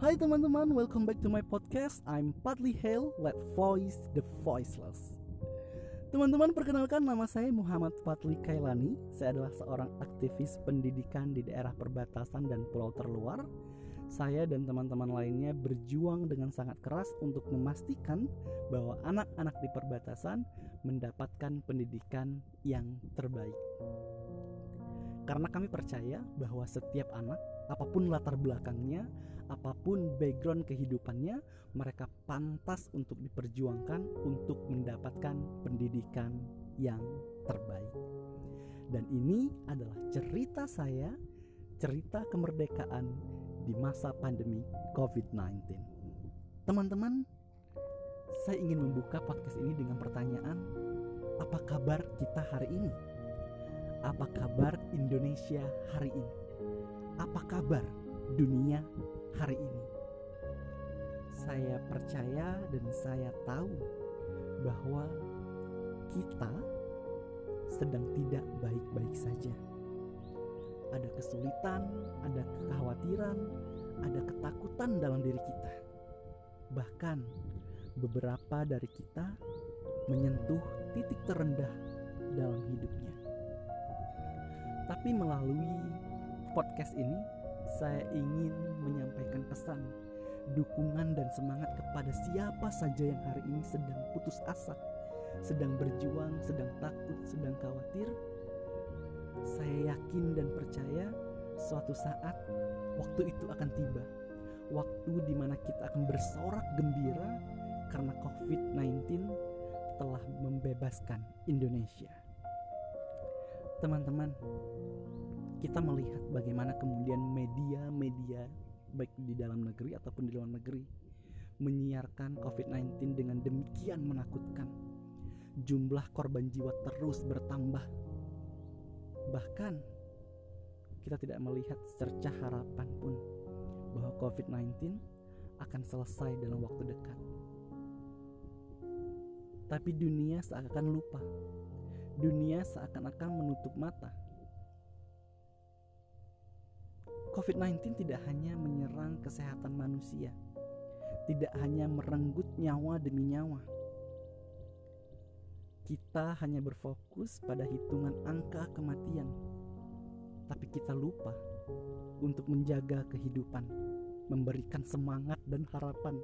Hai teman-teman, welcome back to my podcast. I'm Padli Hale, let voice the voiceless. Teman-teman, perkenalkan nama saya Muhammad Fatli Kailani. Saya adalah seorang aktivis pendidikan di daerah perbatasan dan pulau terluar. Saya dan teman-teman lainnya berjuang dengan sangat keras untuk memastikan bahwa anak-anak di perbatasan mendapatkan pendidikan yang terbaik. Karena kami percaya bahwa setiap anak apa pun latar belakangnya, apa pun background kehidupannya, mereka pantas untuk diperjuangkan untuk mendapatkan pendidikan yang terbaik. Dan ini adalah cerita saya, cerita kemerdekaan di masa pandemi COVID-19. Teman-teman, saya ingin membuka podcast ini dengan pertanyaan, apa kabar kita hari ini? Apa kabar Indonesia hari ini? apa kabar dunia hari ini? Saya percaya dan saya tahu bahwa kita sedang tidak baik-baik saja. Ada kesulitan, ada kekhawatiran, ada ketakutan dalam diri kita. Bahkan beberapa dari kita menyentuh titik terendah dalam hidupnya. Tapi melalui podcast ini saya ingin menyampaikan pesan dukungan dan semangat kepada siapa saja yang hari ini sedang putus asa, sedang berjuang, sedang takut, sedang khawatir. Saya yakin dan percaya suatu saat waktu itu akan tiba. Waktu di mana kita akan bersorak gembira karena COVID-19 telah membebaskan Indonesia. Teman-teman, kita melihat bagaimana kemudian media-media baik di dalam negeri ataupun di luar negeri menyiarkan COVID-19 dengan demikian menakutkan. Jumlah korban jiwa terus bertambah. Bahkan kita tidak melihat secercah harapan pun bahwa COVID-19 akan selesai dalam waktu dekat. Tapi dunia seakan lupa. Dunia seakan-akan menutup mata COVID-19 tidak hanya menyerang kesehatan manusia, tidak hanya merenggut nyawa demi nyawa. Kita hanya berfokus pada hitungan angka kematian, tapi kita lupa untuk menjaga kehidupan, memberikan semangat dan harapan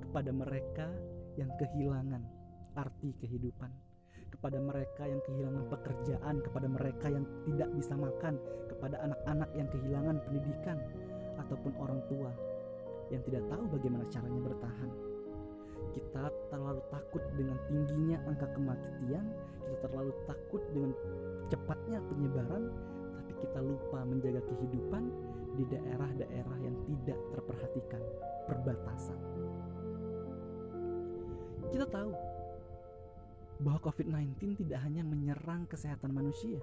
kepada mereka yang kehilangan arti kehidupan kepada mereka yang kehilangan pekerjaan, kepada mereka yang tidak bisa makan, kepada anak-anak yang kehilangan pendidikan, ataupun orang tua yang tidak tahu bagaimana caranya bertahan. Kita terlalu takut dengan tingginya angka kematian, kita terlalu takut dengan cepatnya penyebaran, tapi kita lupa menjaga kehidupan di daerah-daerah yang tidak terperhatikan, perbatasan. Kita tahu bahwa COVID-19 tidak hanya menyerang kesehatan manusia,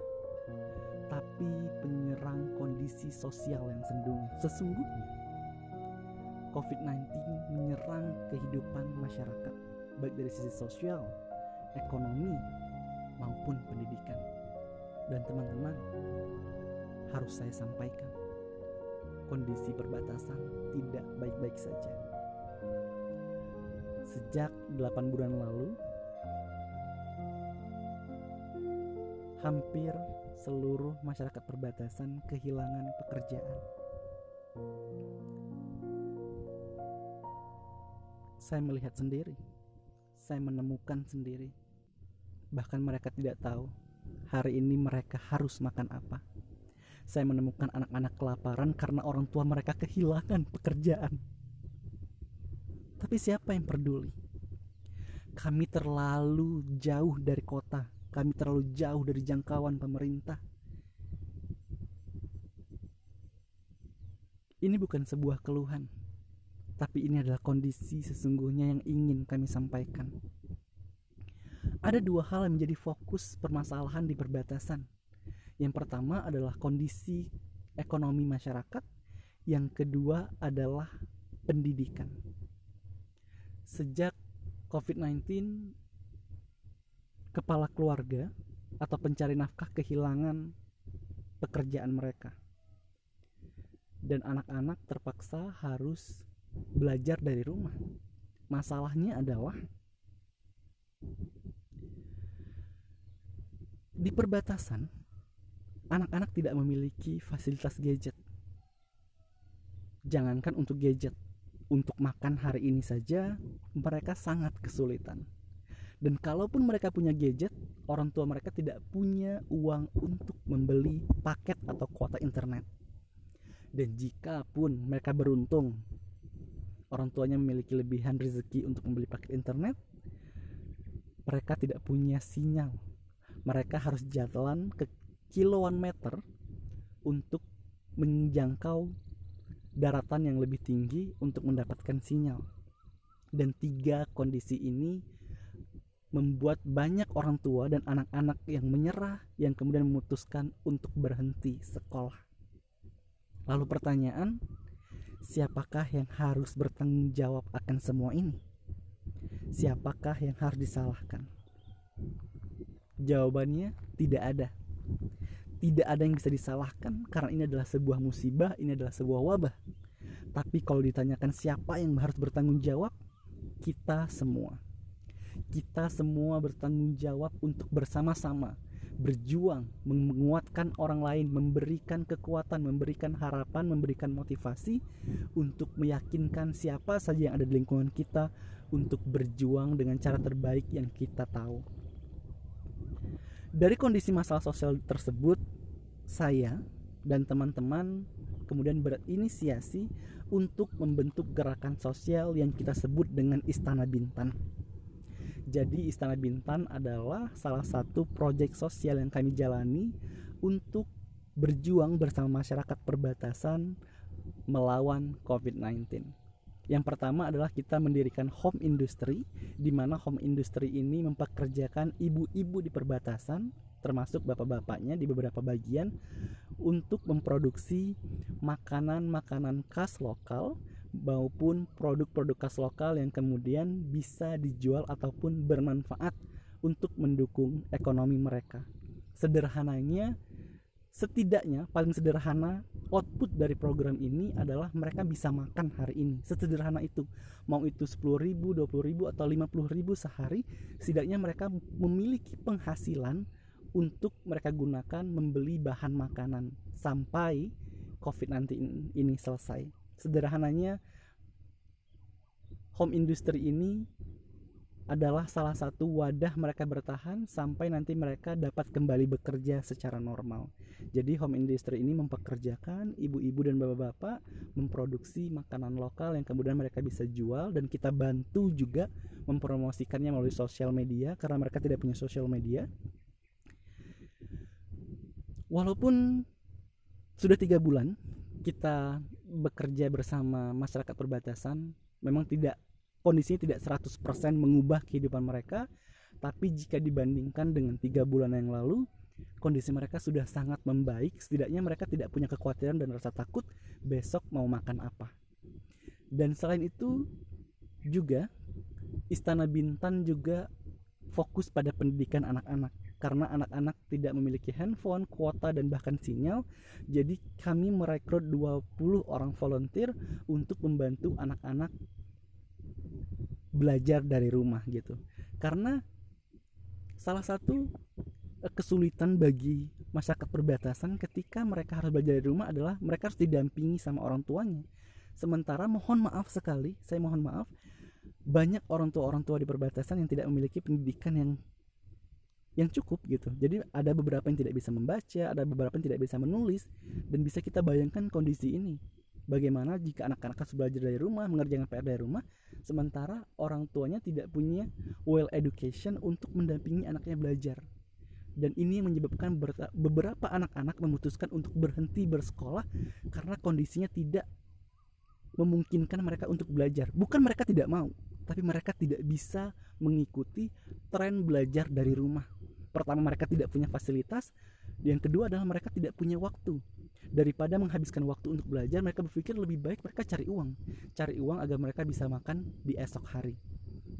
tapi penyerang kondisi sosial yang sendung. Sesungguhnya, COVID-19 menyerang kehidupan masyarakat, baik dari sisi sosial, ekonomi, maupun pendidikan. Dan teman-teman, harus saya sampaikan, kondisi perbatasan tidak baik-baik saja. Sejak 8 bulan lalu, hampir seluruh masyarakat perbatasan kehilangan pekerjaan. Saya melihat sendiri, saya menemukan sendiri, bahkan mereka tidak tahu hari ini mereka harus makan apa. Saya menemukan anak-anak kelaparan karena orang tua mereka kehilangan pekerjaan. Tapi siapa yang peduli? Kami terlalu jauh dari kota kami terlalu jauh dari jangkauan pemerintah. Ini bukan sebuah keluhan, tapi ini adalah kondisi sesungguhnya yang ingin kami sampaikan. Ada dua hal yang menjadi fokus permasalahan di perbatasan. Yang pertama adalah kondisi ekonomi masyarakat, yang kedua adalah pendidikan. Sejak COVID-19 kepala keluarga atau pencari nafkah kehilangan pekerjaan mereka dan anak-anak terpaksa harus belajar dari rumah. Masalahnya adalah di perbatasan anak-anak tidak memiliki fasilitas gadget. Jangankan untuk gadget, untuk makan hari ini saja mereka sangat kesulitan. Dan kalaupun mereka punya gadget, orang tua mereka tidak punya uang untuk membeli paket atau kuota internet. Dan jika pun mereka beruntung, orang tuanya memiliki lebihan rezeki untuk membeli paket internet, mereka tidak punya sinyal. Mereka harus jalan ke kiloan meter untuk menjangkau daratan yang lebih tinggi untuk mendapatkan sinyal. Dan tiga kondisi ini membuat banyak orang tua dan anak-anak yang menyerah yang kemudian memutuskan untuk berhenti sekolah. Lalu pertanyaan, siapakah yang harus bertanggung jawab akan semua ini? Siapakah yang harus disalahkan? Jawabannya tidak ada. Tidak ada yang bisa disalahkan karena ini adalah sebuah musibah, ini adalah sebuah wabah. Tapi kalau ditanyakan siapa yang harus bertanggung jawab, kita semua kita semua bertanggung jawab untuk bersama-sama berjuang menguatkan orang lain memberikan kekuatan memberikan harapan memberikan motivasi untuk meyakinkan siapa saja yang ada di lingkungan kita untuk berjuang dengan cara terbaik yang kita tahu. Dari kondisi masalah sosial tersebut saya dan teman-teman kemudian berinisiasi untuk membentuk gerakan sosial yang kita sebut dengan Istana Bintan jadi Istana Bintan adalah salah satu proyek sosial yang kami jalani untuk berjuang bersama masyarakat perbatasan melawan COVID-19. Yang pertama adalah kita mendirikan home industry di mana home industry ini mempekerjakan ibu-ibu di perbatasan termasuk bapak-bapaknya di beberapa bagian untuk memproduksi makanan-makanan khas lokal maupun produk-produk khas lokal yang kemudian bisa dijual ataupun bermanfaat untuk mendukung ekonomi mereka. Sederhananya, setidaknya paling sederhana output dari program ini adalah mereka bisa makan hari ini. Sesederhana itu. Mau itu 10 ribu, 20 ribu, atau 50 ribu sehari, setidaknya mereka memiliki penghasilan untuk mereka gunakan membeli bahan makanan sampai COVID-19 ini selesai sederhananya home industry ini adalah salah satu wadah mereka bertahan sampai nanti mereka dapat kembali bekerja secara normal. Jadi home industry ini mempekerjakan ibu-ibu dan bapak-bapak memproduksi makanan lokal yang kemudian mereka bisa jual dan kita bantu juga mempromosikannya melalui sosial media karena mereka tidak punya sosial media. Walaupun sudah tiga bulan kita bekerja bersama masyarakat perbatasan memang tidak kondisinya tidak 100% mengubah kehidupan mereka tapi jika dibandingkan dengan tiga bulan yang lalu kondisi mereka sudah sangat membaik. Setidaknya mereka tidak punya kekhawatiran dan rasa takut besok mau makan apa. Dan selain itu juga Istana Bintan juga fokus pada pendidikan anak-anak karena anak-anak tidak memiliki handphone, kuota dan bahkan sinyal. Jadi kami merekrut 20 orang volunteer untuk membantu anak-anak belajar dari rumah gitu. Karena salah satu eh, kesulitan bagi masyarakat perbatasan ketika mereka harus belajar dari rumah adalah mereka harus didampingi sama orang tuanya. Sementara mohon maaf sekali, saya mohon maaf, banyak orang tua orang tua di perbatasan yang tidak memiliki pendidikan yang yang cukup gitu. Jadi ada beberapa yang tidak bisa membaca, ada beberapa yang tidak bisa menulis dan bisa kita bayangkan kondisi ini. Bagaimana jika anak-anak harus belajar dari rumah, mengerjakan PR dari rumah, sementara orang tuanya tidak punya well education untuk mendampingi anaknya belajar. Dan ini menyebabkan beberapa anak-anak memutuskan untuk berhenti bersekolah karena kondisinya tidak memungkinkan mereka untuk belajar. Bukan mereka tidak mau, tapi mereka tidak bisa mengikuti tren belajar dari rumah pertama mereka tidak punya fasilitas yang kedua adalah mereka tidak punya waktu. Daripada menghabiskan waktu untuk belajar mereka berpikir lebih baik mereka cari uang. Cari uang agar mereka bisa makan di esok hari.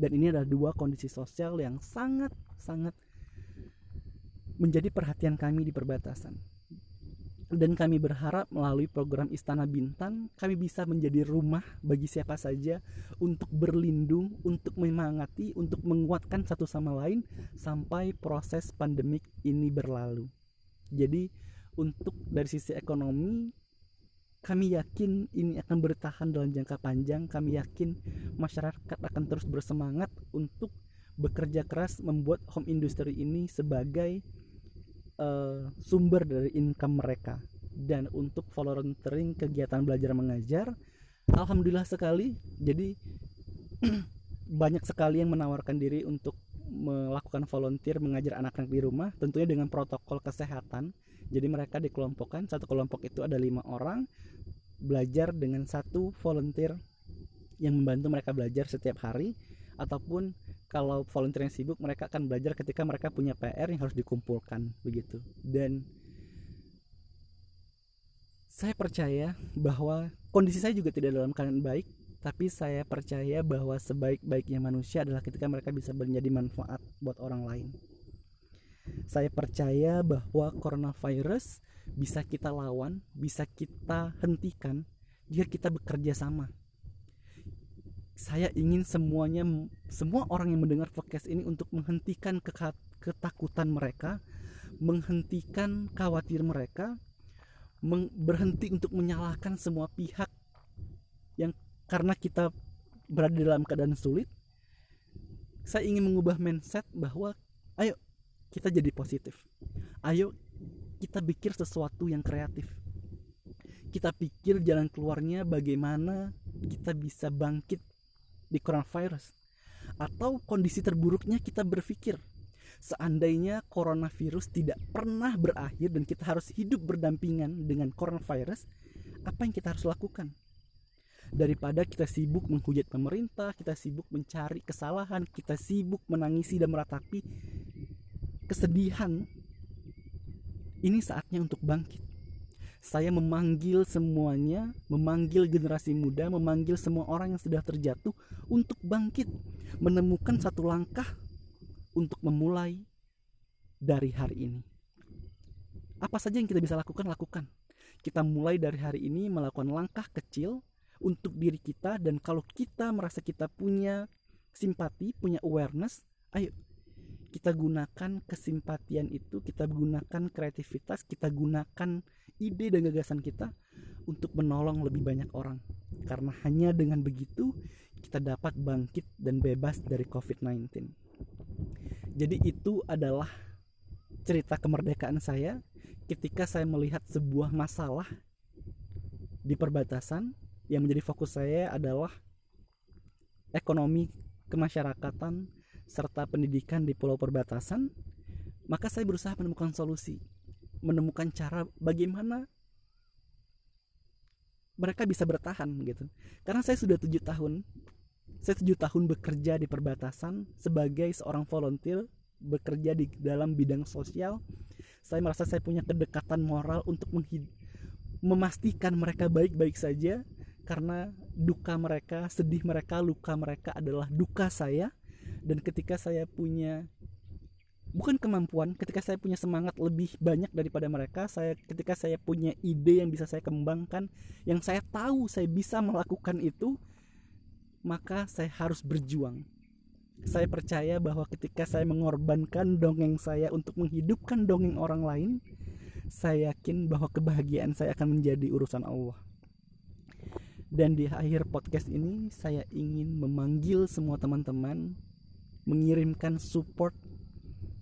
Dan ini adalah dua kondisi sosial yang sangat sangat menjadi perhatian kami di perbatasan dan kami berharap melalui program Istana Bintang kami bisa menjadi rumah bagi siapa saja untuk berlindung, untuk memangati, untuk menguatkan satu sama lain sampai proses pandemik ini berlalu. Jadi untuk dari sisi ekonomi kami yakin ini akan bertahan dalam jangka panjang. Kami yakin masyarakat akan terus bersemangat untuk bekerja keras membuat home industry ini sebagai uh, sumber dari income mereka. Dan untuk volunteering kegiatan belajar mengajar alhamdulillah sekali. Jadi banyak sekali yang menawarkan diri untuk melakukan volunteer mengajar anak-anak di rumah tentunya dengan protokol kesehatan. Jadi mereka dikelompokkan satu kelompok itu ada lima orang belajar dengan satu volunteer yang membantu mereka belajar setiap hari ataupun kalau volunteer yang sibuk mereka akan belajar ketika mereka punya PR yang harus dikumpulkan begitu. Dan saya percaya bahwa kondisi saya juga tidak dalam keadaan baik tapi saya percaya bahwa sebaik-baiknya manusia adalah ketika mereka bisa menjadi manfaat buat orang lain. Saya percaya bahwa coronavirus bisa kita lawan bisa kita hentikan jika kita bekerja sama saya ingin semuanya semua orang yang mendengar podcast ini untuk menghentikan ketakutan mereka, menghentikan khawatir mereka, berhenti untuk menyalahkan semua pihak yang karena kita berada dalam keadaan sulit. Saya ingin mengubah mindset bahwa ayo kita jadi positif. Ayo kita pikir sesuatu yang kreatif. Kita pikir jalan keluarnya bagaimana kita bisa bangkit di coronavirus. Atau kondisi terburuknya kita berpikir seandainya coronavirus tidak pernah berakhir dan kita harus hidup berdampingan dengan coronavirus apa yang kita harus lakukan? Daripada kita sibuk menghujat pemerintah kita sibuk mencari kesalahan kita sibuk menangisi dan meratapi kesedihan ini saatnya untuk bangkit saya memanggil semuanya, memanggil generasi muda, memanggil semua orang yang sudah terjatuh untuk bangkit, menemukan satu langkah untuk memulai dari hari ini. Apa saja yang kita bisa lakukan, lakukan. Kita mulai dari hari ini melakukan langkah kecil untuk diri kita dan kalau kita merasa kita punya simpati, punya awareness, ayo kita gunakan kesimpatian itu, kita gunakan kreativitas, kita gunakan ide dan gagasan kita untuk menolong lebih banyak orang. Karena hanya dengan begitu kita dapat bangkit dan bebas dari COVID-19. Jadi itu adalah cerita kemerdekaan saya ketika saya melihat sebuah masalah di perbatasan yang menjadi fokus saya adalah ekonomi kemasyarakatan serta pendidikan di pulau perbatasan maka saya berusaha menemukan solusi menemukan cara bagaimana mereka bisa bertahan gitu. Karena saya sudah tujuh tahun saya tujuh tahun bekerja di perbatasan sebagai seorang volunteer bekerja di dalam bidang sosial. Saya merasa saya punya kedekatan moral untuk memastikan mereka baik-baik saja karena duka mereka sedih mereka luka mereka adalah duka saya. Dan ketika saya punya bukan kemampuan ketika saya punya semangat lebih banyak daripada mereka saya ketika saya punya ide yang bisa saya kembangkan yang saya tahu saya bisa melakukan itu maka saya harus berjuang. Saya percaya bahwa ketika saya mengorbankan dongeng saya untuk menghidupkan dongeng orang lain saya yakin bahwa kebahagiaan saya akan menjadi urusan Allah. Dan di akhir podcast ini saya ingin memanggil semua teman-teman mengirimkan support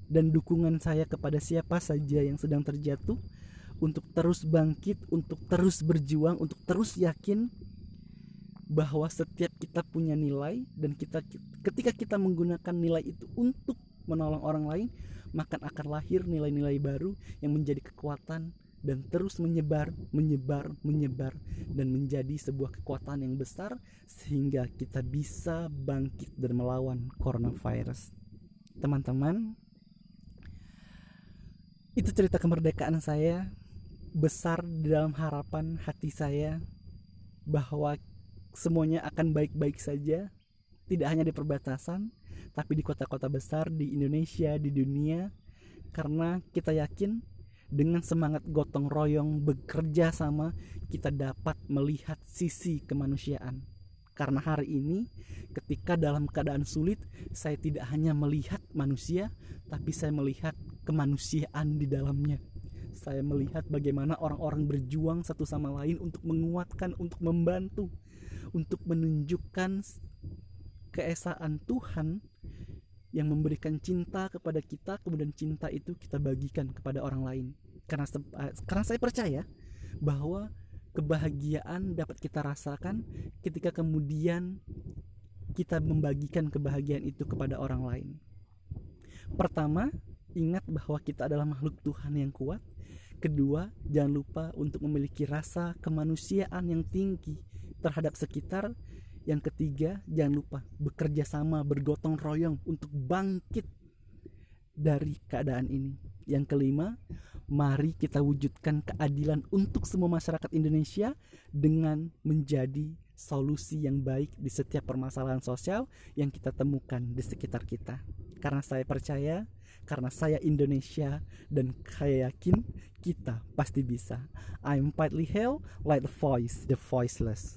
dan dukungan saya kepada siapa saja yang sedang terjatuh untuk terus bangkit, untuk terus berjuang, untuk terus yakin bahwa setiap kita punya nilai dan kita ketika kita menggunakan nilai itu untuk menolong orang lain, maka akan lahir nilai-nilai baru yang menjadi kekuatan dan terus menyebar, menyebar, menyebar dan menjadi sebuah kekuatan yang besar sehingga kita bisa bangkit dan melawan coronavirus. Teman-teman, itu cerita kemerdekaan saya besar dalam harapan hati saya bahwa semuanya akan baik-baik saja tidak hanya di perbatasan tapi di kota-kota besar di Indonesia di dunia karena kita yakin dengan semangat gotong royong bekerja sama kita dapat melihat sisi kemanusiaan. Karena hari ini ketika dalam keadaan sulit saya tidak hanya melihat manusia tapi saya melihat kemanusiaan di dalamnya. Saya melihat bagaimana orang-orang berjuang satu sama lain untuk menguatkan, untuk membantu, untuk menunjukkan keesaan Tuhan yang memberikan cinta kepada kita, kemudian cinta itu kita bagikan kepada orang lain. Karena eh, karena saya percaya bahwa kebahagiaan dapat kita rasakan ketika kemudian kita membagikan kebahagiaan itu kepada orang lain. Pertama, ingat bahwa kita adalah makhluk Tuhan yang kuat Kedua, jangan lupa untuk memiliki rasa kemanusiaan yang tinggi terhadap sekitar. Yang ketiga, jangan lupa bekerja sama, bergotong royong untuk bangkit dari keadaan ini. Yang kelima, mari kita wujudkan keadilan untuk semua masyarakat Indonesia dengan menjadi solusi yang baik di setiap permasalahan sosial yang kita temukan di sekitar kita. Karena saya percaya karena saya Indonesia dan saya yakin kita pasti bisa. I'm Partly Hell, like the voice, the voiceless.